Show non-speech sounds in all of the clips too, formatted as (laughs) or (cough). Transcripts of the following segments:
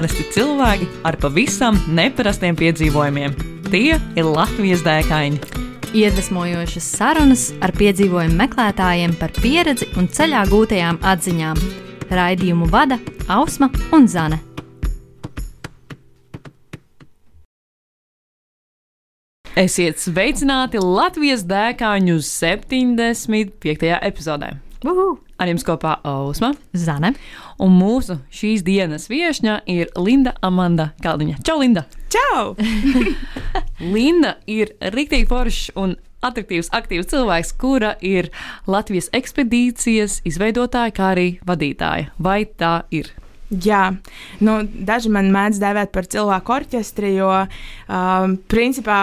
Parasti cilvēki ar pavisam neparastiem piedzīvojumiem. Tie ir Latvijas dēkaini. Iedvesmojošas sarunas ar piedzīvojumu meklētājiem par pieredzi un ceļā gūtajām atziņām. Raidījumu vada Ausma un Zane. Esiet sveicināti Latvijas dēkaņu 75. epizodē. Uhu. Ar jums kopā Ausma. Zane. Un mūsu šīs dienas viesņa ir Linda Amanda Kalniņa. Čau, Linda! Čau! (laughs) Linda ir rīktīgi foršs un attraktīvs, aktīvs cilvēks, kura ir Latvijas ekspedīcijas izveidotāja, kā arī vadītāja. Vai tā ir? Jā, nu, daži man mēdz dēvēt par cilvēku orķestri, jo um, principā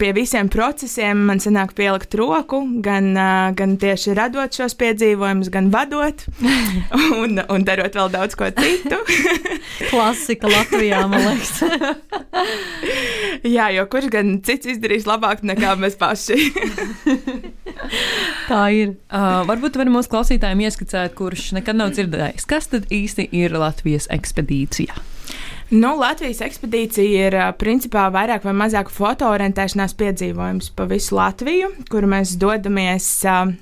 pie visiem procesiem man sanāk pielikt roku, gan, uh, gan tieši radot šos piedzīvojumus, gan vadot (laughs) un, un darot vēl daudz ko citu. (laughs) Klasika Latvijā, man liekas. (laughs) Jā, jo kurš gan cits izdarīs labāk nekā mēs paši? Tā ir. Uh, varbūt varam mūsu klausītājiem ieskicēt, kurš nekad nav dzirdējis, kas tad īsti ir Latvijas ekspedīcija. Nu, Latvijas ekspedīcija ir principā vairāk vai mazāk fotoorientēšanās piedzīvojums pa visu Latviju, kur mēs dodamies. Uh,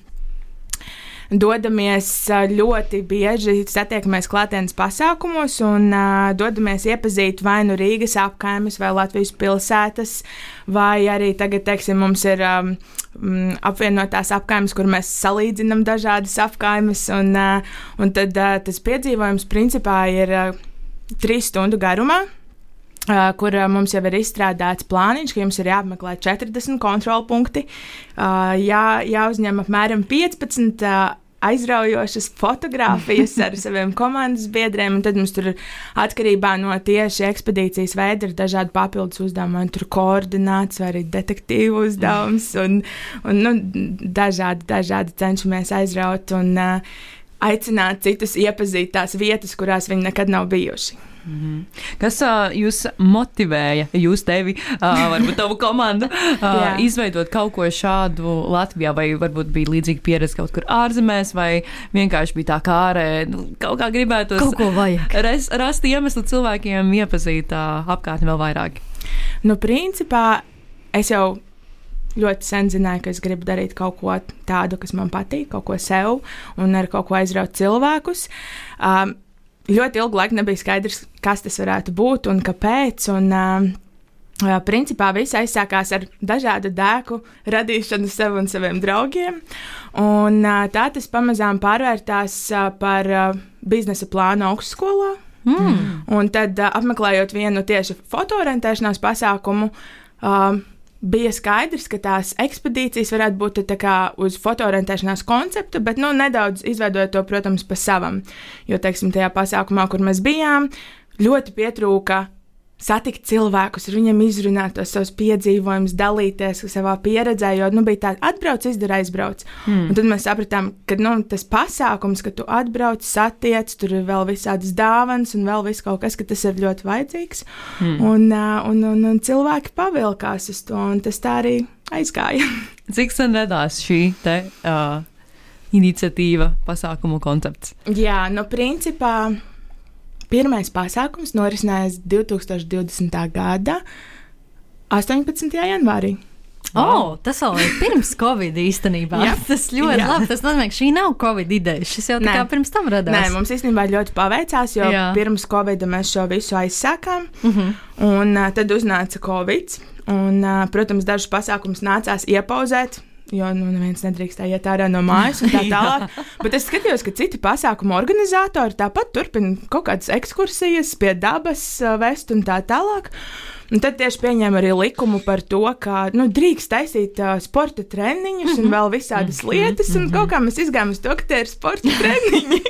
dodamies ļoti bieži, satiekamies klātienes pasākumos un uh, dodamies iepazīt vai nu Rīgas apkaimes, vai Latvijas pilsētas, vai arī tagad, teiksim, mums ir um, apvienotās apkaimes, kur mēs salīdzinām dažādas apkaimes, un, un tad tas piedzīvojums principā ir trīs stundu garumā. Uh, kur uh, mums jau ir izstrādāts plāniņš, ka jums ir jāapmeklē 40 kontrolpunkti, uh, jā, jāuzņem apmēram 15 uh, aizraujošas fotogrāfijas ar (laughs) saviem komandas biedriem, un tad mums tur atkarībā no tieši ekspedīcijas veida ir dažādi papildus uzdevumi, tur koordināts vai arī detektīvu uzdevums, un, un nu, dažādi, dažādi cenšamies aizraut un uh, aicināt citus iepazīt tās vietas, kurās viņi nekad nav bijuši. Mm -hmm. Kas uh, jūs motivēja, jūs tevi, uh, varbūt tavu komandu, uh, (laughs) izveidot kaut ko šādu Latvijā, vai varbūt bija līdzīga pieredze kaut kur ārzemēs, vai vienkārši bija tā kā ārē, nu, kaut kā gribētu res, rast iemeslu cilvēkiem iepazīt uh, apkārtni vēl vairāk? Nu, principā es jau ļoti sen zināju, ka es gribu darīt kaut ko tādu, kas man patīk, kaut ko sev un ar kaut ko aizraut cilvēkus. Um, ļoti ilgu laiku nebija skaidrs, kas tas varētu būt un kāpēc. Un, um, Uh, principā viss aizsākās ar dažādu dēku radīšanu sev un saviem draugiem. Un, uh, tā tas pamazām pārvērtās uh, par biznesa plānu augstskolā. Mm. Un tad, apmeklējot vienu tieši fotoorientēšanās pasākumu, um, bija skaidrs, ka tās ekspedīcijas varētu būt tā kā uz fotoorientēšanās konceptu, bet nu, nedaudz izveidojot to, protams, pa savam. Jo, teiksim, tajā pasākumā, kur mēs bijām, ļoti pietrūka satikt cilvēkus, ar viņiem izrunāt tos savus piedzīvojumus, dalīties savā pieredzē, jo nu, bija tāda atbrauc, izdara, aizbrauc. Mm. Un tad mēs sapratām, ka nu, tas pasākums, ka tu atbrauc, satiec, tur ir vēl visādas dāvanas un vēl viss kaut kas, ka tas ir ļoti vajadzīgs. Mm. Un, un, un, un cilvēki pavilkās uz to, un tas tā arī aizgāja. (laughs) Cik sen radās šī te, uh, iniciatīva, pasākumu koncepts? Jā, no principā pirmais pasākums norisinājās 2020. gada 18. janvārī. Oh, tas vēl ir pirms Covid īstenībā. Jā. (laughs) tas ļoti Jā. labi. Tas nozīmē, ka šī nav Covid ideja. Šis jau tā Nē. kā pirms tam radās. Nē, mums īstenībā ļoti paveicās, jo Jā. Pirms Covid mēs šo visu aizsākām, Uh -huh. un uh, tad uznāca Covid. Un, uh, protams, dažus pasākumus nācās iepauzēt. Jo nu, neviens nedrīkstēja iet ārā no mājas, un tā tālāk. (laughs) Bet es skatījos, ka citi pasākumu organizatori tāpat turpina kaut kādas ekskursijas pie dabas, uh, vest un tā tālāk. Un tad tieši pieņēma arī likumu par to, ka nu, drīkst taisīt uh, sporta treniņus un vēl visādas lietas. Un kaut kā mēs izgājām uz to, ka tie ir sporta treniņi.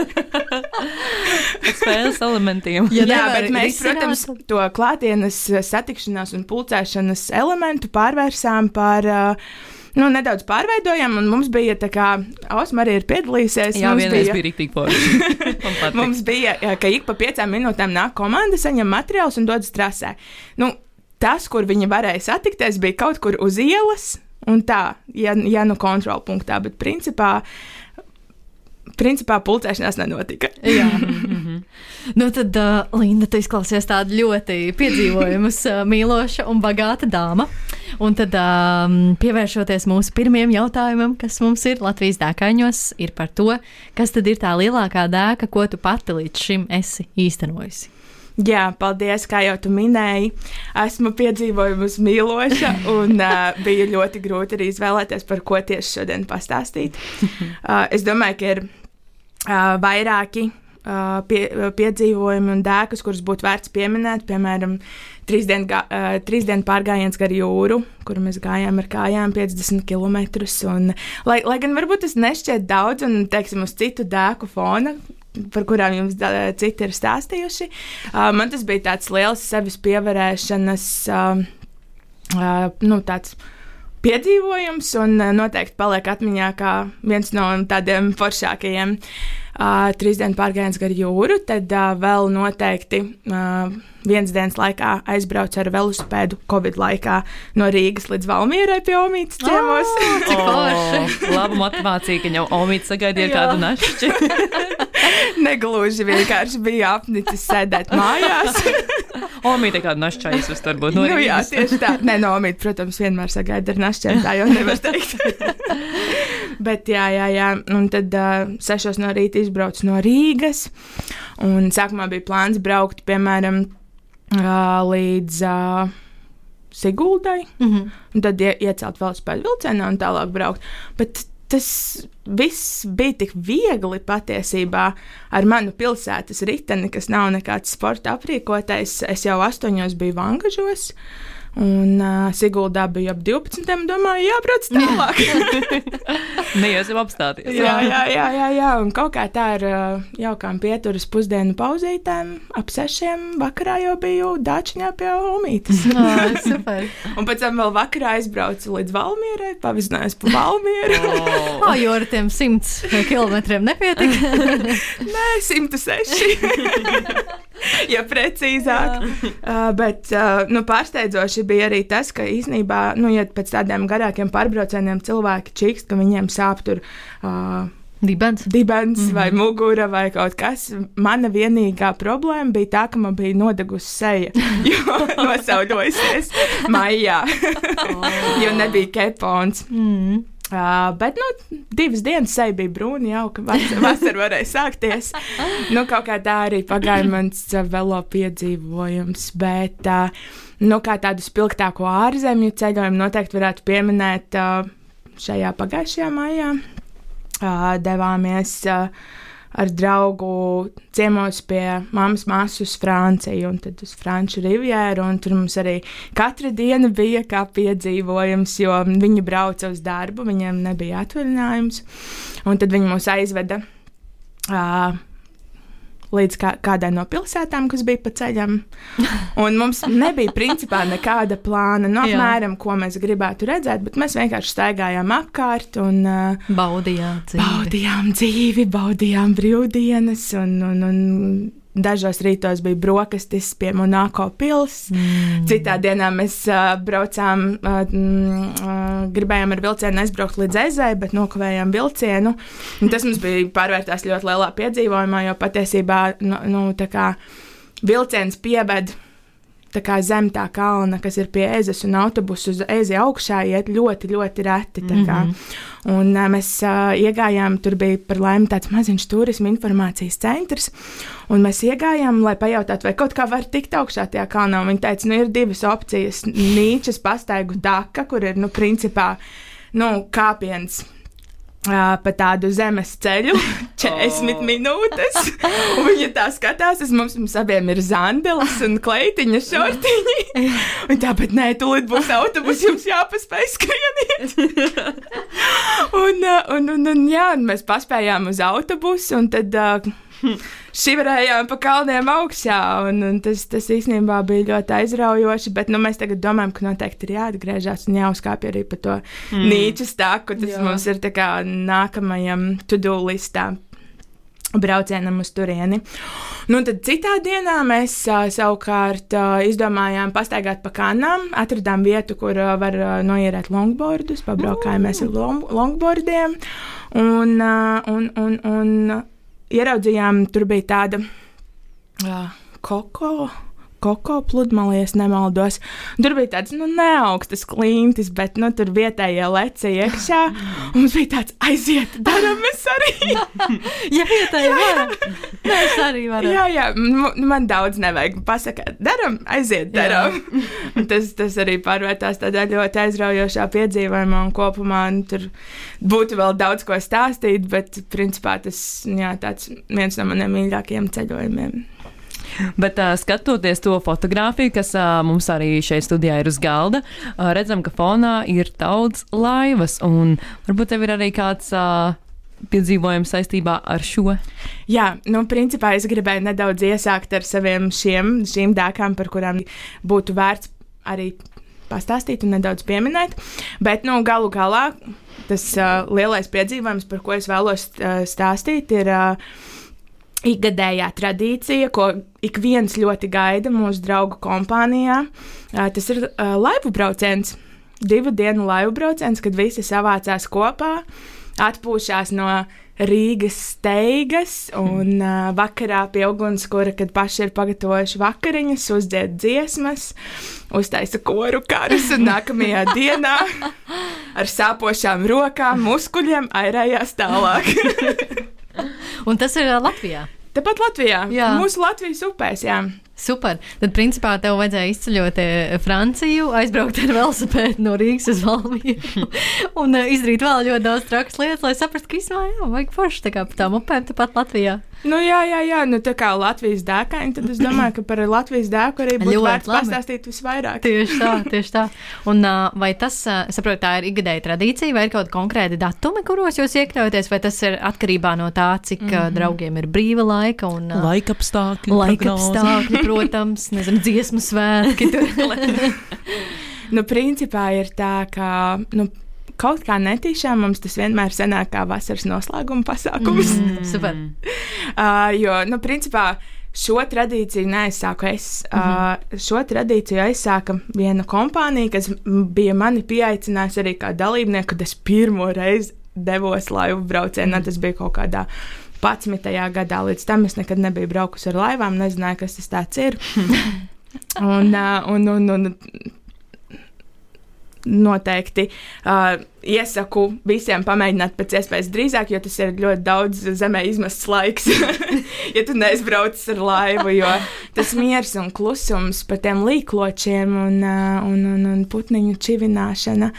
(laughs) Spēles elementiem. Ja Jā, nevar bet mēs, risināt, protams, to klātienes eh, satikšanās un pulcēšanas elementu pārvērsām par. Uh, Nu, nedaudz pārveidojām, un mums bija tā kā Ausma arī ir piedalījusies. Jā, mums vienreiz bija rīktīgi forši. (laughs) Mums bija, ka ik pa piecām minūtēm nāk komanda, saņem materiālus un dodas trasē. Nu, tas, kur viņi varēja satikties, bija kaut kur uz ielas, un tā, ja, ja nu kontrolpunktā, bet principā principā pulcēšanās nenotika. Jā. (laughs) nu, tad, uh, Linda, tu izklausies tāda ļoti piedzīvojumus uh, mīloša un bagāta dāma. Un tad, um, pievēršoties mūsu pirmajam jautājumam, kas mums ir Latvijas dēkaņos, ir par to, kas tad ir tā lielākā dēka, ko tu pati līdz šim esi īstenojusi. Jā, paldies, kā jau tu minēji. Esmu piedzīvojusi mīloša, un uh, bija ļoti grūti arī izvēlēties, par ko tieši šodien pastāstīt. (laughs) Uh, es domāju, ka ir vairāki uh, pie, piedzīvojumi un dēkus, kurus būtu vērts pieminēt. Piemēram, trīs dienu, uh, trīs dienu pārgājiens gar jūru, kuru mēs gājām ar kājām 50 km. Un, lai, lai gan varbūt tas nešķiet daudz, un teiksim, uz citu dēku fona, par kurām jums citi ir stāstījuši. Uh, man tas bija tāds liels sevis pievērēšanas, uh, uh, nu, tāds piedzīvojums, un uh, noteikti paliek atmiņā kā viens no tādiem foršākajiem. Uh, trīs dienu pārgājiens gar jūru, tad uh, vēl noteikti uh, vienas dienas laikā aizbraucu ar velosipēdu Covid laikā no Rīgas līdz Valmierai pie Omītas ciemos. (laughs) Oh, (laughs) oh, laba motivācija, ka jau Omīts sagaidīja kādu našķi. (laughs) Negluži vienkārši bija apnicis sēdēt mājās. Omīte kādu našķi aizvest varbūt no nu, Rīgas. jā, tieši tā. Nē, no Omīta, protams, vienmēr sagaida ar našķiem, tā jau nevar teikt. Bet jā, jā, jā. Un tad uh, sešos no rīta izbraucu no Rīgas. Un sākumā bija plāns braukt, piemēram, uh, līdz uh, Siguldai. Mm -hmm. Un tad ie, iecelt vēl spēļu vilcienā un tālāk braukt. Bet tas viss bija tik viegli patiesībā ar manu pilsētas riteni, kas nav nekāds sporta aprīkotais. Es jau astoņos biju vangažos. Un uh, Siguldā bija ap 12. domāju, jābrauc tālāk. (laughs) Neiesim apstāties. jā, jā, jā, jā, jā. Un kaut kā tā ar uh, jaukām pieturas pusdienu pauzītēm ap sešiem vakarā jau biju Dāčiņā pie Omītas. Oh, (laughs) super. un pēc tam vēl vakarā aizbraucu līdz Valmierai, pavizinājos pa Valmieru. (laughs) Oh. Oh, jo ar tiem simts kilometriem nepietika. Nē, 106. (laughs) ja precīzāk. (laughs) Uh, bet uh, nu, pārsteidzoši bija arī tas, ka īsnībā, nu, ja pēc tādiem garākiem pārbraucieniem cilvēki čīkst, ka viņiem sāp tur. Uh, Dibens. Dibens mm -hmm. vai mugura vai kaut kas. Mana vienīgā problēma bija tā, ka man bija nodegusi seja, (laughs) jo nosauļojusies maijā, oh. jo nebija kepons. Mm. Uh, bet, nu, divas dienas seja bija brūna, jau ka (laughs) vasara varēja sākties. nu, kaut kā tā arī pagāja mans velo piedzīvojums. Bet, uh, nu, kā tādu spilgtāko ārzemju ceļojumu noteikti varētu pieminēt uh, šajā pagājušajā maijā. Uh, devāmies uh, ar draugu ciemos pie mammas māsas uz Franciju un tad uz Franču rivjēru. Tur mums arī katra diena bija kā piedzīvojums, jo viņi brauca uz darbu, viņiem nebija atvaļinājums. Un tad viņi mūs aizveda. Uh, līdz kā, kādai no pilsētām, kas bija pa ceļam. Un mums nebija principā nekāda plāna, no nu, (laughs) apmēram, ko mēs gribētu redzēt, bet mēs vienkārši staigājām apkārt un uh, baudījām dzīvi. Baudījām dzīvi, baudījām brīvdienas un, un, un Dažos rītos bija brokastis pie Monako pilsētas. Mm. Citā dienā mēs uh, braucām, uh, uh, gribējām ar vilcienu aizbraukt līdz ezai, bet nokavējām vilcienu. Un tas mums bija pārvērtās ļoti lielā piedzīvojumā, jo patiesībā nu, nu, vilciens pieved tā kā zem tā kalna, kas ir pie ezes un autobusu uz ezi augšā, iet ļoti, ļoti reti. Mm -hmm. Un uh, mēs uh, iegājām, tur bija par laimi tāds maziņš turisma informācijas centrs, un mēs iegājām, lai pajautātu, vai kaut kā var tikt augšā tajā kalnā. Un viņi teica, nu ir divas opcijas - nīčas pastaigu taka, kur ir, nu, principā, nu, kāpiens pa tādu zemes ceļu, (laughs) 40 oh. minūtes. Viņa tā skatās, uz mums, mums abiem ir zandelis un kleitiņa šortiņi. (laughs) Un tāpat, nē, tūlīt būs autobus, jums jāpaspēj skrieniet. (laughs) un, un, un, un, jā, un mēs paspējām uz autobusu, un tad. Uh, šivrējām pa kalniem augšā. Un, un tas, tas īstenībā bija ļoti aizraujoši. Bet nu, mēs tagad domājam, ka noteikti ir jāatgriežas un jāuzkāpj arī pa to mm. nīču stāku. Tas Jā. mums ir nākamajam to-do listā. braucienam uz turieni. Nu, tad citā dienā mēs uh, savukārt uh, izdomājām pastaigāt pa kanām, atradām vietu, kur uh, var uh, noierēt longboardus, pabraukājāmies ar long longboardiem un, uh, un, un, un ieraudzījām, tur bija tāda uh, koko koko pludmalē, ja nemaldos. Tur bija tāds, nu, neaugstas klintis, bet, nu, tur vietējie leci iekšā. Mums bija tāds, aiziet, darām mēs arī. (laughs) ja vietējie var, mēs arī varam. Jā, jā, man daudz nevajag pasakāt, darām, aiziet, darām. (laughs) tas, tas arī pārvērtās tādā ļoti aizraujošā piedzīvojumā un kopumā un tur būtu vēl daudz ko stāstīt, bet, principā, tas, jā, tāds viens no maniem mīļākajiem ceļojumiem. Bet uh, skatoties to fotografiju, kas uh, mums arī šeit studijā ir uz galda, uh, redzam, ka fonā ir daudz laivas, varbūt tev ir arī kāds. Uh, piedzīvojums saistībā ar šo? Jā, nu, principā es gribēju nedaudz iesākt ar saviem šiem, šīm dēkām, par kurām būtu vērts arī pastāstīt un nedaudz pieminēt. Bet, nu, galu galā tas uh, lielais piedzīvojums, par ko es vēlos uh, stāstīt, ir. Uh, ikgadējā tradīcija, ko ik viens ļoti gaida mūsu draugu kompānijā. Tas ir laivu brauciens, divu dienu laivu brauciens, kad visi savācās kopā, atpūšās no Rīgas steigas un uh, vakarā pie ugunskura, kad paši ir pagatavojuši vakariņas, uzdzied dziesmas, uztaisa koru karus un nākamajā dienā (laughs) ar sāpošām rokām, muskuļiem airējās tālāk. (laughs) (laughs) Un tas ir Latvijā. Tāpat Latvijā. Jā. Mūsu Latvijas upēs, jā. Super. Tad, principā, tev vajadzēja izceļot Franciju, aizbraukt ar velosipēdu no Rīgas uz Valmiju (laughs) un izdarīt vēl ļoti daudz trakas lietas, lai saprastu, ka īstenībā vajag forši tā kā pa tām upēm tepat Latvijā. Nu, jā, jā, jā, nu tā kā Latvijas dēkaini, tad es domāju, ka par Latvijas dēku arī būtu vērts labi. pastāstīt visvairāk. Tieši tā, (laughs) tieši tā. Un vai tas, saprotu, tā ir ikgadēja tradīcija, vai ir kaut konkrēti datumi, kuros jūs iekļaujaties, vai tas ir atkarībā no tā, cik mm -hmm. draugiem ir brīva laika un laika apstākļi? Laika apstākļi, protams, (laughs) nezinu, dziesmu svētki. (laughs) nu, principā ir tā, ka. Nu, kaut kā netīšām mums tas vienmēr sanāk kā vasaras noslēguma pasākums. Mm, super. Uh, (laughs) jo, nu, principā. Šo tradīciju neaizsāku es. Mm -hmm. uh, šo tradīciju aizsāka viena kompānija, kas bija mani pieaicinājusi arī kā dalībnieku, kad es pirmo reizi devos laivu braucienā. Mm. Tas bija kaut kādā 11. gadā. Līdz tam es nekad nebiju braukusi ar laivām, nezināju, kas tas ir. (laughs) un, uh, un, un, un noteikti uh, iesaku visiem pamēģināt pēc iespējas drīzāk, jo tas ir ļoti daudz zemē izmests laiks, (laughs) ja tu neizbrauc ar laivu. Jo tas miers un klusums par tiem līkločiem un, uh, un, un, un putniņu čivināšana,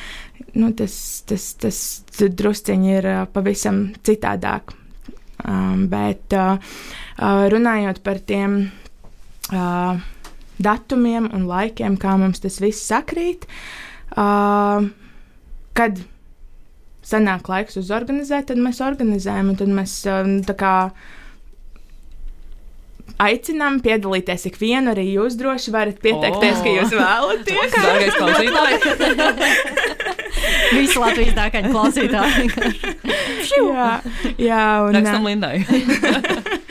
nu, tas, tas, tas drusciņi ir uh, pavisam citādāk. Um, bet uh, uh, runājot par tiem uh, datumiem un laikiem, kā mums tas viss sakrīt, uh, Uh, kad sanāk laiks uzorganizēt, tad mēs organizējam. Tad mēs uh, kā, aicinām piedalīties ikvienu. Arī jūs droši varat pieteikties, oh. ka jūs vēlaties. Dārgais klausītājs! (laughs) Visi Latvijas dārgaļu klausītāji. jā, jā, un. Rakstam Lindai. (laughs)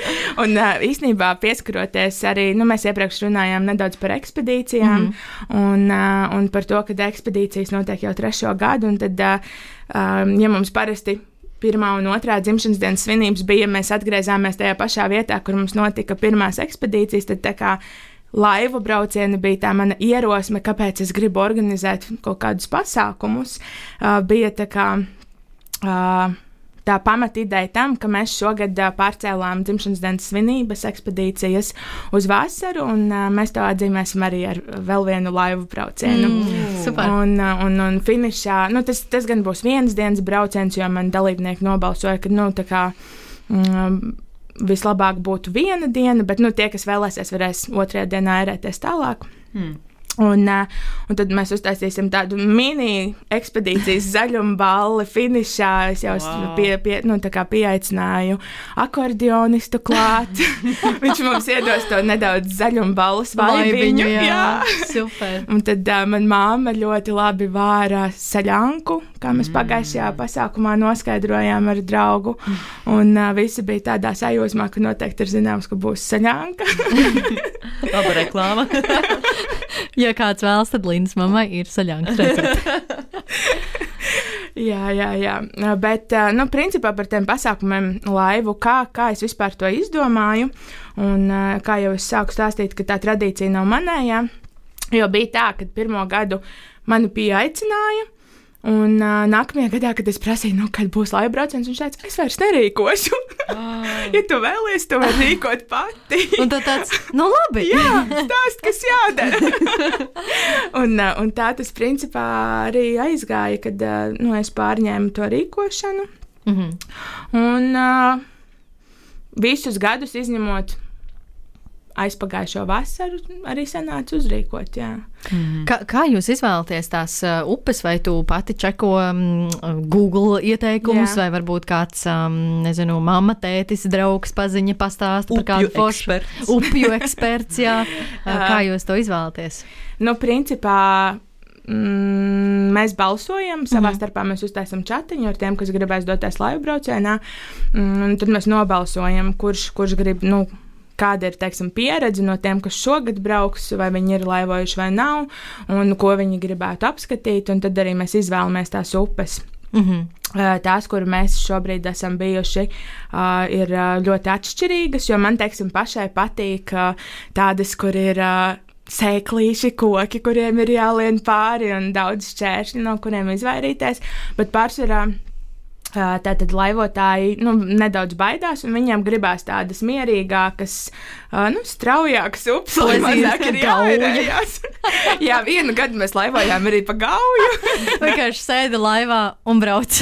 Un īsnībā pieskaroties arī, nu, mēs iepriekš runājām nedaudz par ekspedīcijām mm -hmm. un, un par to, ka ekspedīcijas notiek jau trešo gadu. Un tad, ja mums parasti pirmā un otrā dzimšanas dienas svinības bija, mēs atgriezāmies tajā pašā vietā, kur mums notika pirmās ekspedīcijas. Tad tā kā laivu braucieni bija tā mana ierosme, kāpēc es gribu organizēt kaut kādus pasākumus. Uh, bija tā kā. Uh, tā pamatideja tam, ka mēs šogad pārcēlām dzimšanas dienas svinības ekspedīcijas uz vasaru, un mēs to atzīmēsim arī ar vēl vienu laivu braucienu. Mm, super. Un, un, un finišā, nu, tas, tas gan būs viens dienas brauciens, jo man dalībnieki nobalsoja, ka, nu, tā kā. Mm, Vislabāk būtu viena diena, bet nu, tie, kas vēlēsies, varēs otrajā dienā ērēties tālāk. Mm. Un, un tad mēs uztaisīsim tādu mini ekspedīcijas (laughs) zaļumu balli finišā. Es jau wow. pie, pie, nu, pieaicināju akordionistu klāt. (laughs) Viņš mums iedos to nedaudz zaļumu balvas vaibiņu. Jā, jā. super. Un tad uh, man māma ļoti labi vāra saļanku, kā mēs mm. pagājušajā pasākumā noskaidrojām ar draugu. Un uh, visi bija tādā sajūsmā, ka noteikti ir zināms, ka būs saļanka. (laughs) Laba reklāma. Ja kāds vēlas, tad Lindas mammai ir saļāns recepte. (laughs) jā, jā, jā. Bet, nu, principā par tiem pasākumiem laivu, kā, kā es vispār to izdomāju, un kā jau es sāku stāstīt, ka tā tradīcija nav manējā, jo bija tā, ka pirmo gadu mani pieaicināja. Un uh, nākamajā gadā, kad es prasīju, nu, kad būs laiva brauciens, viņš teica, es vairs nerīkošu. Oh. (laughs) ja tu vēlies, to var rīkot pati. un tad tāds, nu, labi. Jā, stāst, kas jādara. (laughs) un, uh, un tā tas principā arī aizgāja, kad uh, nu, es pārņēmu to rīkošanu. Mm -hmm. Un uh, visus gadus izņemot aizpagājušo vasaru arī sanāca uzrīkot. Jā. Mm. Kā, kā jūs izvēlaties tās uh, upes, vai tu pati čeko um, Google ieteikumus, jā. vai varbūt kāds, um, nezinu, mamma, tētis, draugs, paziņa pastāsta par kādu foršu (laughs) upju eksperts, jā. Kā jūs to izvēlaties? Nu, principā. Mm, mēs balsojam, savā mm. starpā mēs uztaisām chatiņu ar tiem, kas gribēs doties laivu braucienā. Mm, tad mēs nobalsojam, kurš, kurš grib, nu, kāda ir teiksim, pieredze no tiem, kas šogad brauks, vai viņi ir laivojuši vai nav, un ko viņi gribētu apskatīt. Tad arī mēs izvēlamies tās upes. Mm -hmm. Tās, kur mēs šobrīd esam bijuši, ir ļoti atšķirīgas, jo man, teiksim, pašai patīk tādas, kur ir sēklīši, koki, kuriem ir jālien pāri un daudz šķēršļu, no kuriem izvairīties. Bet pārsvarā Tātad laivotāji nu, nedaudz baidās, un viņiem gribās tādas mierīgākas, nu, straujākas upes, lai mazāk ir jāierējās. (laughs) jā, vienu gadu mēs laivojām arī pa gauju. (laughs) Vienkārši sēdi laivā un brauc.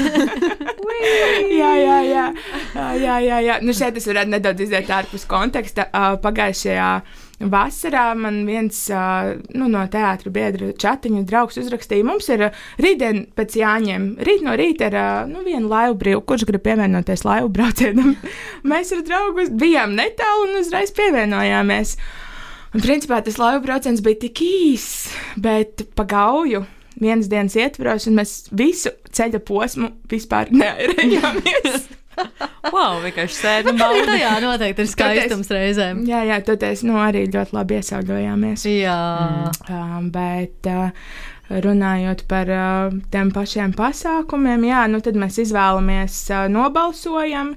(laughs) jā, jā, jā, jā, jā, jā. Nu, šeit es varētu nedaudz iziet ārpus konteksta. Pagājušajā Vasarā man viens nu, no teātra biedra chatiņa draugs uzrakstīja, mums ir rītdien pēc jāņem. Rīt no rīta ir nu, viena laivu brīva, kurš grib pievienoties laivu braucienam. (laughs) Mēs ar draugu bijām netālu un uzreiz pievienojāmies. Un principā tas laivu brauciens bija tik īss, bet pagauju vienas dienas ietvaros, un mēs visu ceļa posmu vispār (laughs) neairējāmies. (laughs) wow, vienkārši sēdam baudi. Tā jā, noteikti ir skaistums reizēm. Jā, jā, toties, nu, arī ļoti labi iesauļojāmies. Jā. Mm. Uh, bet, uh, runājot par uh, tiem pašiem pasākumiem, jā, nu, tad mēs izvēlamies, uh, nobalsojam.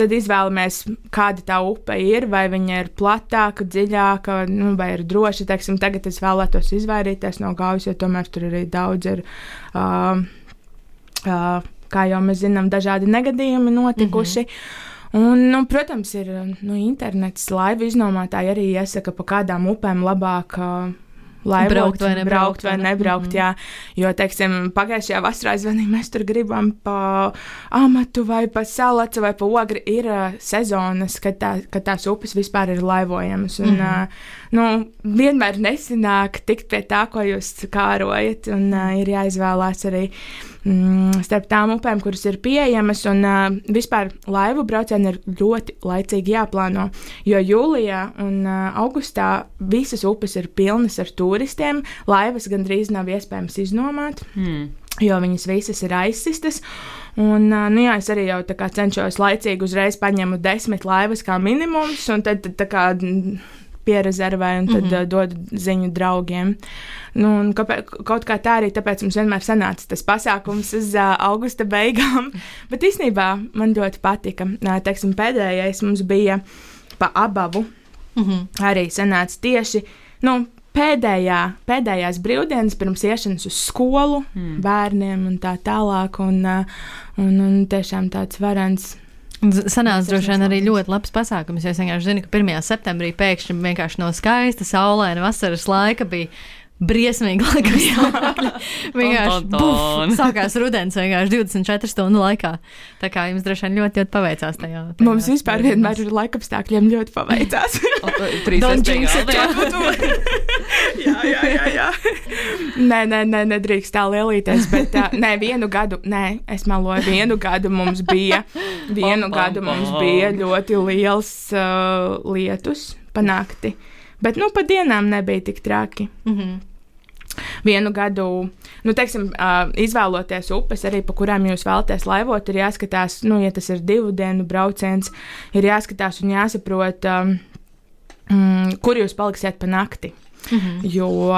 Tad izvēlamies, kāda tā upe ir, vai viņa ir platāka, dziļāka, nu, vai ir droša. Teiksim, tagad es vēlētos izvairīties no gaujas, jo tomēr tur arī daudz ir. Uh, uh, kā jau mēs zinām, dažādi negadījumi notikuši. Mm -hmm. Un, nu, protams, ir nu, internets, laivu iznomātāji arī iesaka, pa kādām upēm labāk uh, laivot, braukt vai nebraukt. Braukt vai nebraukt mm -hmm. jā. Jo, teiksim, pagājušajā vasarā zvanīja, mēs tur gribam pa amatu vai pa salacu vai pa ogri. Ir uh, sezonas, kad, tā, kad tās upes vispār ir laivojamas. Un, mm -hmm. uh, nu, vienmēr nesanāk tikt pie tā, ko jūs kārojat, un uh, ir jāizvēlās arī mm, starp tām upēm, kuras ir pieejamas. Un uh, vispār laivu braucieni ir ļoti laicīgi jāplāno, jo jūlijā un uh, augustā visas upes ir pilnas ar turistiem. Laivas gandrīz nav iespējams iznomāt. Mm. Jo viņas visas ir aizsistas. Un, nu jā, es arī jau cenšos laicīgi uzreiz paņemu desmit laivas kā minimums, un tad, tad kā, pierezervēju un tad mm -hmm. dodu ziņu draugiem. Nu, kāpēc, kaut kā tā arī tāpēc mums vienmēr sanāca tas pasākums uz uh, augusta beigām. (laughs) Bet īstenībā man ļoti patika. Uh, teiksim, pēdējais mums bija pa abavu. Mm -hmm. Arī sanāca tieši. Nu, Pēdējā, pēdējās brīvdienas pirms iešanas uz skolu, mm. bērniem un tā tālāk. Un, un, un tiešām tāds varants Sanāca droši vien arī ļoti labs pasākums. Es vienkārši zinu, ka 1. septembrī pēkšņi vienkārši no skaista, saulaina vasaras laika bija briesmīgi laika stāvokļi. (laughs) Vienkārši buf, sākās rudens vienkārši 24 stundu laikā. Tā kā jums droši vien ļoti, ļoti paveicās tajā. tajā Mums vispār vienmēr ar laikapstākļiem ļoti paveicās. (laughs) Trīs it. galda. (laughs) jā, jā, jā, jā. Nē, nē, nē, nedrīkst tā lielīties. Bet uh, nē, vienu gadu, nē, es meloju, vienu gadu mums bija, vienu Pam, pam, gadu mums pam. bija ļoti liels uh, lietus pa nakti. Bet, nu, pa dienām nebija tik traki. Mm -hmm. Vienu gadu, nu, teiksim, uh, izvēloties upes, arī pa kurām jūs vēlaties laivot, ir jāskatās, nu, ja tas ir divu dienu brauciens, ir jāskatās un jāsaprot, um, kur jūs paliksiet pa nakti. -hmm. Jo,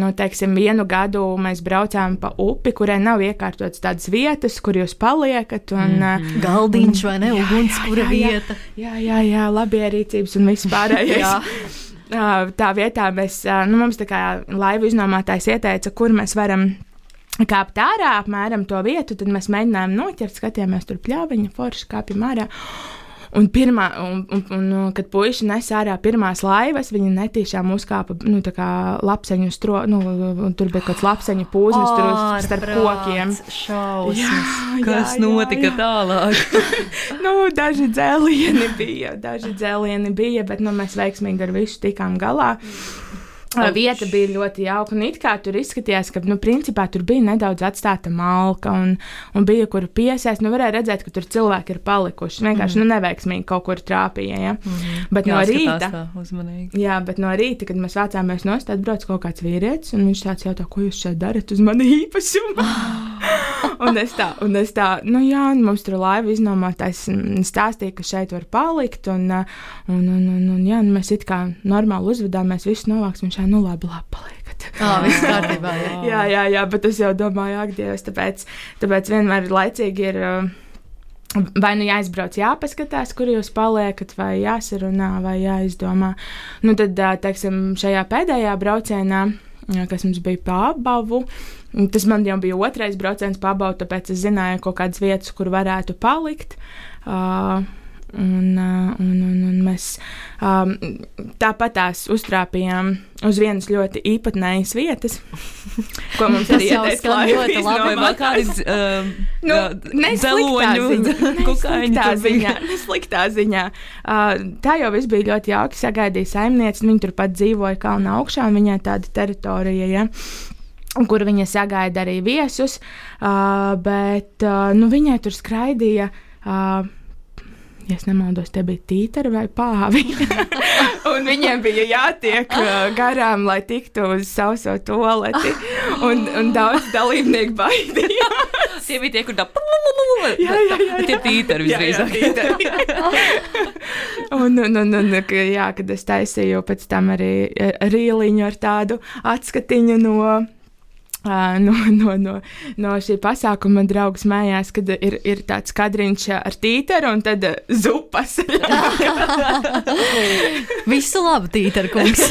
nu, teiksim, vienu gadu mēs braucām pa upi, kurai nav iekārtotas tādas vietas, kur jūs paliekat. Un, -hmm. Galdiņš vai ne? Ugunskura vieta. Jā, jā, jā, labierīcības un viss pārējais. Jā. Uh, (laughs) tā vietā mēs, nu, mums tā kā laivu iznomātājs ieteica, kur mēs varam kāpt ārā, apmēram to vietu, tad mēs mēģinājām noķert, skatījāmies tur pļāviņa, forši kāpjam ārā. Un, pirmā, un, un, un, un kad puiši nes ārā pirmās laivas, viņi netīšām uzkāpa nu, tā kā lapseņu stro, nu, un tur bija kaut kāds lapseņu pūznis tur uz- starp kokiem. Šausmas. Kas notika tālāk? (laughs) nu, daži dzēlieni bija, daži dzēlieni bija, bet nu, mēs veiksmīgi ar visu tikām galā. Vieta bija ļoti jauka, un it kā tur izskatījās, ka, nu, principā tur bija nedaudz atstāta malka, un, un bija kur piesēst. Nu, varēja redzēt, ka tur cilvēki ir palikuši. Vienkārši, mm. nu, neveiksmīgi kaut kur trāpīja, ja. Mm. Bet no Jāskatās rīta. uzmanīgi. Jā, bet no rīta, kad mēs vācāmies no stūra, brauc kaut kāds vīrietis, un viņš tāds jautā, ko jūs šeit darat uz mani īpašumu. (gasps) un es tā, un es tā, nu jā, mums tur laiva iznomātais mm, stāstīja, ka šeit var palikt, un, un, un, un, un jā, un mēs it kā normāli uzvedāmies, visu novāks, un šā, nu labi, labi, paliekat. Jā, viss kārtībā. jā. (laughs) jā, jā, jā, bet es jau domāju, ak, Dievs, tāpēc, tāpēc vienmēr laicīgi ir. Vai nu jāizbrauc, jāpaskatās, kur jūs paliekat, vai jāsarunā, vai jāizdomā. Nu, tad, teiksim, šajā pēdējā braucienā, kas mums bija pa abavu, tas man jau bija otrais brauciens pa abavu, tāpēc es zināju kaut kādas vietas, kur varētu palikt. Uh, Un, ā, un, un, un mēs um, tāpat tās uztrāpījām uz vienas ļoti īpatnējas vietas, ko (laughs) mums Tas arī ieteica ļoti labi. Vai kādas um, (laughs) Nu, ziņā, (laughs) kukaiņu bija? ziņā, nesliktā ziņā. Uh, tā jau viss bija ļoti jauki. Sagaidīja saimnieci, viņa turpat dzīvoja kalna augšā, un viņai tāda teritorija. Ja? Kur viņa sagaida arī viesus, uh, bet uh, nu, viņai tur skraidīja. Uh, Ja es nemaldos, te bija tītara vai pāvi. (laughs) un viņiem bija jātiek garām, lai tiktu uz sauso toleti. Un, un daudz dalībnieku baidījās. (laughs) Tie bija tie, kur tā Jā, jā, jā, Tie tītari visdrīzāk. tītari. un, un, un, un, ka, jā, kad es taisīju pēc tam arī eh, rīliņu ar tādu atskatiņu no. No, no, no, no šī pasākuma man draugs mājās, kad ir, ir tāds kadriņš ar tīteru un tad zupas. (laughs) Visu labu, Tīter kungs. (laughs)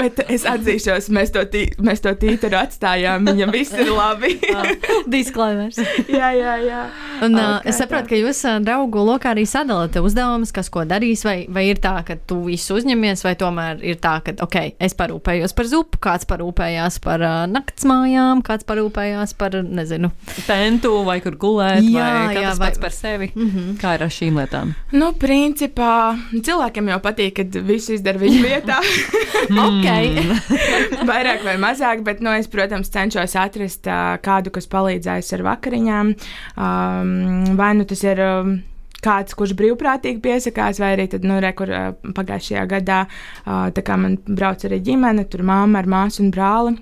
Bet es atzīšos, mēs to, tī, mēs to tīteru atstājām. Viņam viss ir labi. (laughs) Disklaimers. jā, jā, jā. Un, kā es saprotu, tā. ka jūs draugu lokā arī sadalāt uzdevumus, kas ko darīs, vai, vai ir tā, ka tu visu uzņemies, vai tomēr ir tā, ka, ok, es parūpējos par zupu, kāds parūpējās par uh, naktsmājām, kāds parūpējās par, nezinu, Tentu vai kur gulēt, Jā, vai jā, vai- pats par sevi. mm -hmm. Kā ir ar šīm lietām? Nu, principā cilvēkiem jau patīk, kad viss izdara viņa vietā. (laughs) ok. (laughs) Vairāk vai mazāk, bet, nu, es, protams, cenšos atrast uh, kādu, kas palīdzēs ar vakariņām. Um, vai nu tas ir. Um, Kāds, kurš brīvprātīgi piesakās, vai arī tad, nu, re, kur pagājušajā gadā tā kā man brauc arī ģimene, tur māma ar māsu un brāli.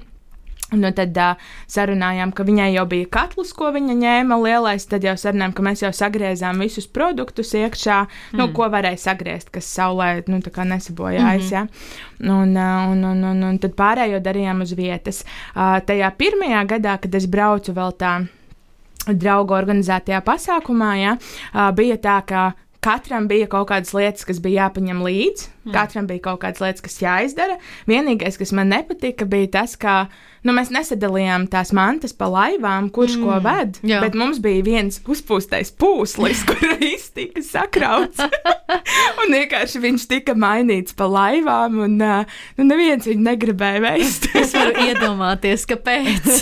Nu, tad uh, sarunājām, ka viņai jau bija katls, ko viņa ņēma lielais. Tad jau sarunājām, ka mēs jau sagriezām visus produktus iekšā, mm. nu, ko varēja sagriezt, kas saulē nu, nesabojājas. Mm -hmm. ja? un, uh, un, un, un, un tad pārējo darījām uz vietas. Uh, tajā pirmajā gadā, kad es braucu vēl tā draugu organizētajā pasākumā, ja, ā, bija tā, ka katram bija kaut kādas lietas, kas bija jāpaņem līdzi, mm. katram bija kaut kādas lietas, kas jāizdara. Vienīgais, kas man nepatika, bija tas, ka nu, mēs nesadalījām tās mantas pa laivām, kurš mm. ko ved, jā. bet mums bija viens uzpūstais pūslis, kur viss tika sakrauts. (laughs) un vienkārši viņš tika mainīts pa laivām, un nu, neviens viņu negribēja veist. es varu iedomāties, kāpēc.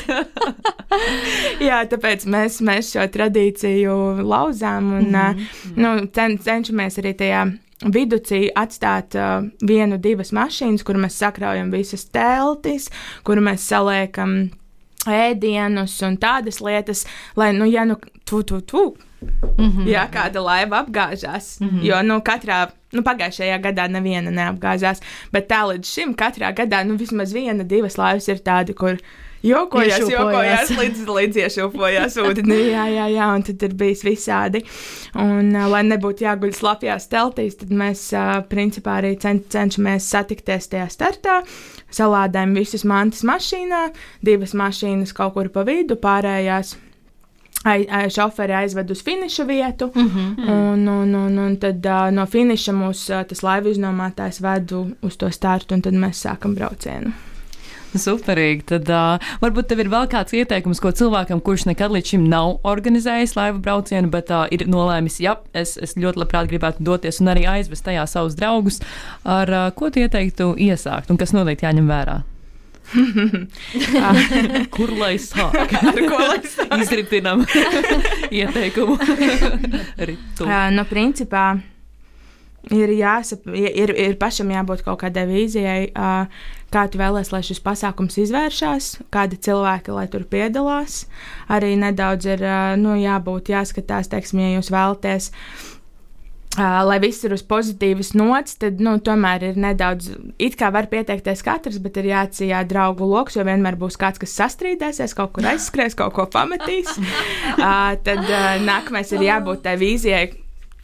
(laughs) Jā, tāpēc mēs, mēs šo tradīciju lauzām un mm -hmm. nu, cen, cenšamies arī tajā viducī atstāt uh, vienu, divas mašīnas, kur mēs sakraujam visas teltis, kur mēs saliekam ēdienus un tādas lietas, lai, nu, ja nu, tu, tu, tu, Mm -hmm. Jā, kāda laiva apgāžās. Mm -hmm. Jo nu, katrā, nu, pagājušajā gadā neviena neapgāzās, bet tā līdz šim katrā gadā nu, vismaz viena, divas laivas ir tādi, kur jokojās, jokojās līdz, līdz iešūpojās (laughs) ūdenī. Jā, jā, jā, un tad ir bijis visādi. Un, lai nebūtu jāguļ slapjās teltīs, tad mēs principā arī cen, cenšamies satikties tajā startā. Salādējam visus mantas mašīnā, divas mašīnas kaut kur pa vidu, pārējās šoferi aizved uz finiša vietu, mm -hmm. un, un, un, un tad uh, no finiša mūs uh, tas laivu iznomātājs ved uz to startu, un tad mēs sākam braucienu. (laughs) Superīgi. Tad uh, varbūt tev ir vēl kāds ieteikums, ko cilvēkam, kurš nekad līdz šim nav organizējis laivu braucienu, bet uh, ir nolēmis, ja es, es ļoti labprāt gribētu doties un arī aizvest tajā savus draugus, ar uh, ko tu ieteiktu iesākt un kas noteikti jāņem vērā? (laughs) Kur lai sāk? Ar ko lai sāk? Izritinam (laughs) ieteikumu. Uh, nu, principā ir jāsap, ir, ir pašam jābūt kaut kādai vīzijai, kā tu vēlēsies, lai šis pasākums izvēršas, kādi cilvēki lai tur piedalās. Arī nedaudz ir nu, jābūt, jāskatās, teiksim, ja jūs vēlaties lai viss ir uz pozitīvas nots, tad nu, tomēr ir nedaudz, it kā var pieteikties katrs, bet ir jāatsijā draugu lokus, jo vienmēr būs kāds, kas sastrīdēsies, kaut kur aizskries, kaut ko pametīs. (laughs) Tad nākamais ir jābūt tai vīzijai,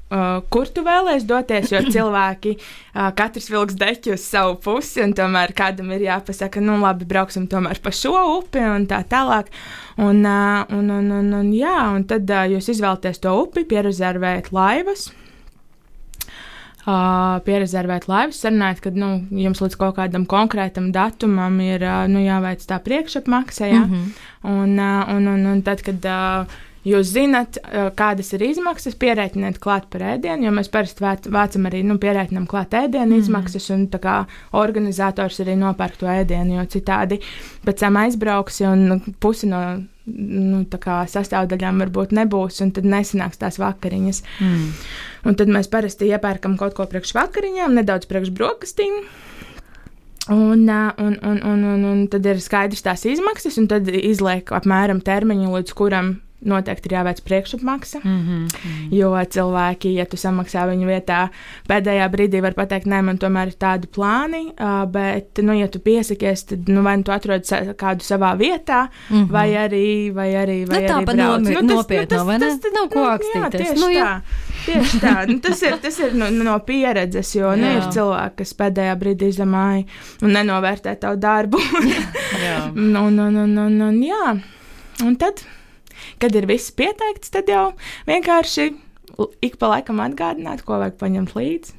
Uh, kur tu vēlēsies doties, jo cilvēki uh, katrs vilks deķi uz savu pusi, un tomēr kādam ir jāpasaka, nu, labi, brauksim tomēr pa šo upi un tā tālāk. Un, uh, un, un, un, un, jā, un tad uh, jūs izvēlaties to upi, pierezervējat laivas uh, pierezervēt laivas, sarunājot, ka nu, jums līdz kaut kādam konkrētam datumam ir uh, nu, jāveic tā priekšapmaksa. Ja? Mm -hmm. un, uh, un, un, un tad, kad uh, Jūs zināt, kādas ir izmaksas, pierēķiniet klāt par ēdienu, jo mēs parasti vācam arī nu, pierēķinām klāt ēdienu mm. izmaksas, un tā kā organizators arī nopērk to ēdienu, jo citādi pēc tam aizbrauks un pusi no nu, sastāvdaļām varbūt nebūs, un tad nesanāks tās vakariņas. Mm. Un tad mēs parasti iepērkam kaut ko priekš vakariņām, nedaudz priekš brokastīm. Un, un, un, un, un, un tad ir skaidrs tās izmaksas, un tad izliek apmēram termiņu, līdz kuram noteikti ir jāveic priekšapmaksa. Mm -hmm. Jo cilvēki, ja tu samaksā viņu vietā, pēdējā brīdī var pateikt, nē, man tomēr ir tādi plāni, bet, nu, ja tu piesakies, tad nu, vai nu tu atrod kādu savā vietā, mm -hmm. vai arī. Vai arī, vai nu, tā pat nomi, nu, nopietni, nu, vai ne? Tas, tas, nav ko akstīties. Jā, tieši nu, jā. tā. Tieši tā. Nu, tas ir, tas ir no, no pieredzes, jo nu, ir cilvēki, kas pēdējā brīdī izlemāja un nenovērtē tavu darbu. (laughs) jā. un, un, un, un, un, jā. Un tad Kad ir viss pieteikts, tad jau vienkārši ik pa laikam atgādināt, ko vajag paņemt līdzi.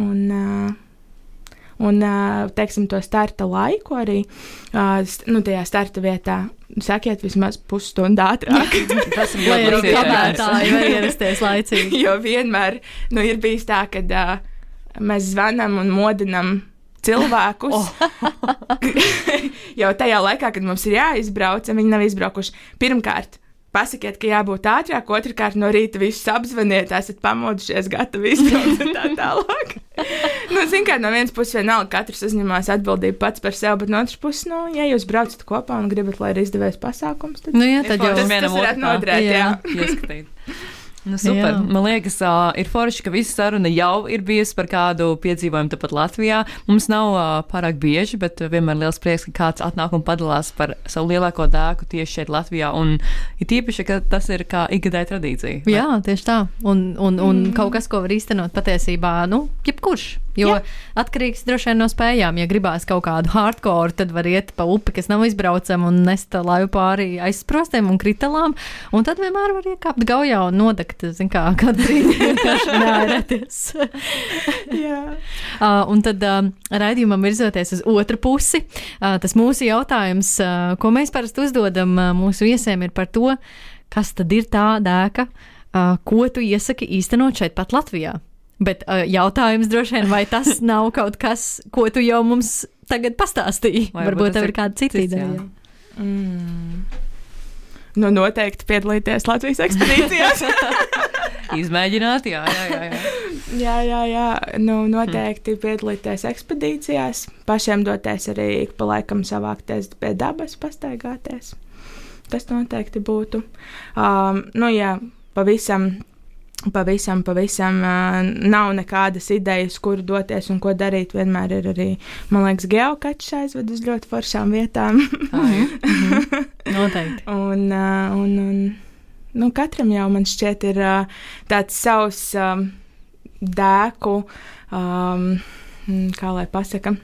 Un, uh, un teiksim, to starta laiku arī nu, tajā starta vietā. Sakiet, vismaz pusstundu ātrāk. (laughs) Tas ir ļoti labi. Kavētāji var ierasties laicīgi. jo vienmēr nu, ir bijis tā, ka uh, mēs zvanam un modinam cilvēkus. Oh. (laughs) jau tajā laikā, kad mums ir jāizbrauc, viņi nav izbraukuši. Pirmkārt, Pasakiet, ka jābūt ātrāk, otrkārt no rīta visus apzvaniet, esat pamodušies, gatavi izbraukt un tā tālāk. nu, Ziniet, kā no vienas puses vienalga katrs uzņemās atbildību pats par sevi, bet no otras puses, nu, ja jūs braucat kopā un gribat, lai ir izdevējs pasākums, tad, nu, jā, tad jau tas, tas varētu noderēt. Jā, jā. (laughs) Nu, super. Jā. Man liekas, uh, ir forši, ka visa saruna jau ir bijusi par kādu piedzīvojumu tepat Latvijā. Mums nav uh, pārāk bieži, bet vienmēr liels prieks, ka kāds atnāk un padalās par savu lielāko dēku tieši šeit Latvijā. Un ir tīpaši, ka tas ir kā ikgadēja tradīcija. Vai? Jā, tieši tā. Un, un, un mm. kaut kas, ko var īstenot patiesībā, nu, jebkurš. Jo Jā. atkarīgs droši vien no spējām. Ja gribās kaut kādu hardcore, tad var iet pa upi, kas nav izbraucama un nest laivu pāri aizsprostiem un kritalām. Un tad vienmēr var iekāpt gaujā un nodegt, zin kā, brīdi vienkārši neārēties. uh, un tad uh, raidījumam virzoties uz otru pusi, uh, tas mūsu jautājums, uh, ko mēs parasti uzdodam uh, mūsu viesiem, ir par to, kas tad ir tā dēka, uh, ko tu iesaki īstenot šeit pat Latvijā. Bet uh, jautājums droši vien, vai tas (laughs) nav kaut kas, ko tu jau mums tagad pastāstīji? Vai Varbūt tev ir kāda cita ideja. Mm. Nu, noteikti piedalīties Latvijas ekspedīcijās. (laughs) Izmēģināt, jā, jā, jā. jā. jā, jā, jā. Nu, noteikti piedalīties ekspedīcijās, pašiem doties arī ik pa laikam savākties pie dabas, pastaigāties. Tas noteikti būtu. Um, nu, jā, pavisam. Pavisam, pavisam nav nekādas idejas, kur doties un ko darīt. Vienmēr ir arī, man liekas, geokačs aizved uz ļoti foršām vietām. Tā ir. (laughs) Noteikti. Un, un, un nu, katram jau man šķiet ir tāds savs um, dēku, um, kā lai pasaka.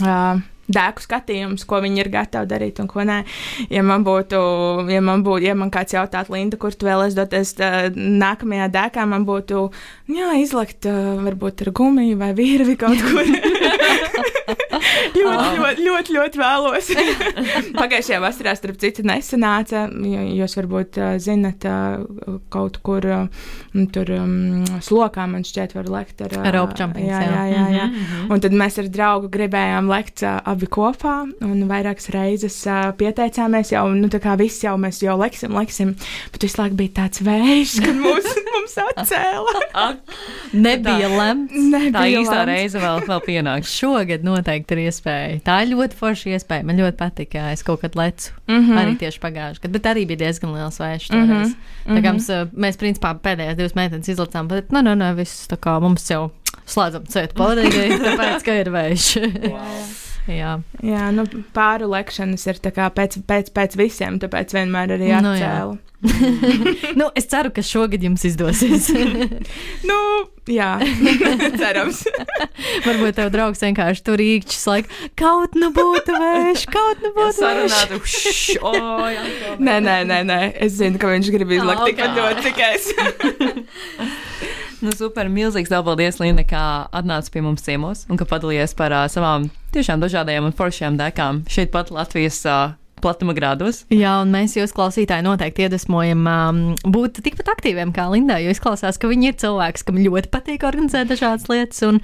Uh, Dēku skatījums, ko viņi ir gatavi darīt un ko nē. Ja man būtu, ja man, būtu, ja man kāds jautātu, Linda, kur tu vēlēsies doties uh, nākamajā dēkā, man būtu jā, izlikt uh, varbūt ar gumiju vai virvi kaut kur. (laughs) ļoti, ļoti, ļoti, ļoti vēlos. (laughs) Pagājušajā vasarā, starp citu, nesanāca. Jūs varbūt uh, zinat, uh, kaut kur uh, tur um, slokā man šķiet, var lekt ar, Ar rope jumping, jā, jā. jā, jā. Mhm, mhm. Un tad mēs ar draugu gribējām lekt uh, abi kopā, un vairākas reizes uh, pieteicāmies jau, nu, tā kā viss jau mēs jau leksim, leksim, bet visu laiku bija tāds vējš, kad mūs, mums atcēla. Nebija lemts. Nebija Tā īstā lemts. reize vēl, vēl pienāks. Šogad noteikti ir iespēja. Tā ir ļoti forša iespēja. Man ļoti patīk, ja es kaut kad lecu. Mm Mhm. -hmm. Arī tieši pagājušajā gadā, bet arī bija diezgan liels vējš. Mhm. Mm -hmm. Tā kā mums, uh, mēs, principā, pēdējās divas meitenes izlicām, bet, nu, nu, nu, viss tā kā mums jau slēdzam ceļu pavadīgi, tāpēc, ka ir vējš. Jā, Jā, nu, pāru lekšanas ir pēc, pēc, pēc visiem, tāpēc vienmēr arī Nu, atcēlu. (laughs) nu, es ceru, ka šogad jums izdosies. (laughs) Nu, jā, (laughs) cerams. Varbūt tev draugs vienkārši tur īkšķis, laik, kaut nu būtu vējš, kaut nu būtu vējš. Sarunātu, šš, o, jā, Nē, nē, nē, nē, es zinu, ka viņš grib izlakt tikpat ļoti, cik es. Nu, super, milzīgs tev paldies, Linda, kā atnāci pie mums ciemos un ka padalījies par uh, savām tiešām dažādajām un foršajām dekām šeit pat Latvijas uh, platuma grādos. Jā, un mēs jūs, klausītāji, noteikti iedvesmojam um, būt tikpat aktīviem kā Linda, jo izklausās, ka viņi ir cilvēks, kam ļoti patīk organizēt dažādas lietas. Un,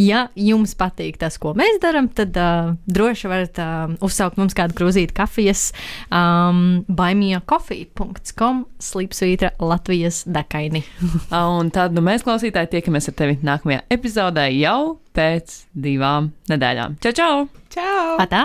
ja jums patīk tas, ko mēs darām, tad uh, droši varat uh, uzsaukt mums kādu krūzīti kafijas um, baimijakaufija.com slīpsvītra Latvijas dekaini. (laughs) Un tad nu, mēs, klausītāji, tiekamies ar tevi nākamajā epizodē jau pēc divām nedēļām. Čau, čau! Čau! Atā!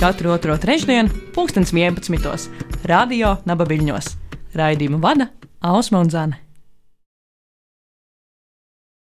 Katru otro trešdienu, pulkstens 11. Radio Nabaviļņos. Raidījumu vada Ausma un Zana.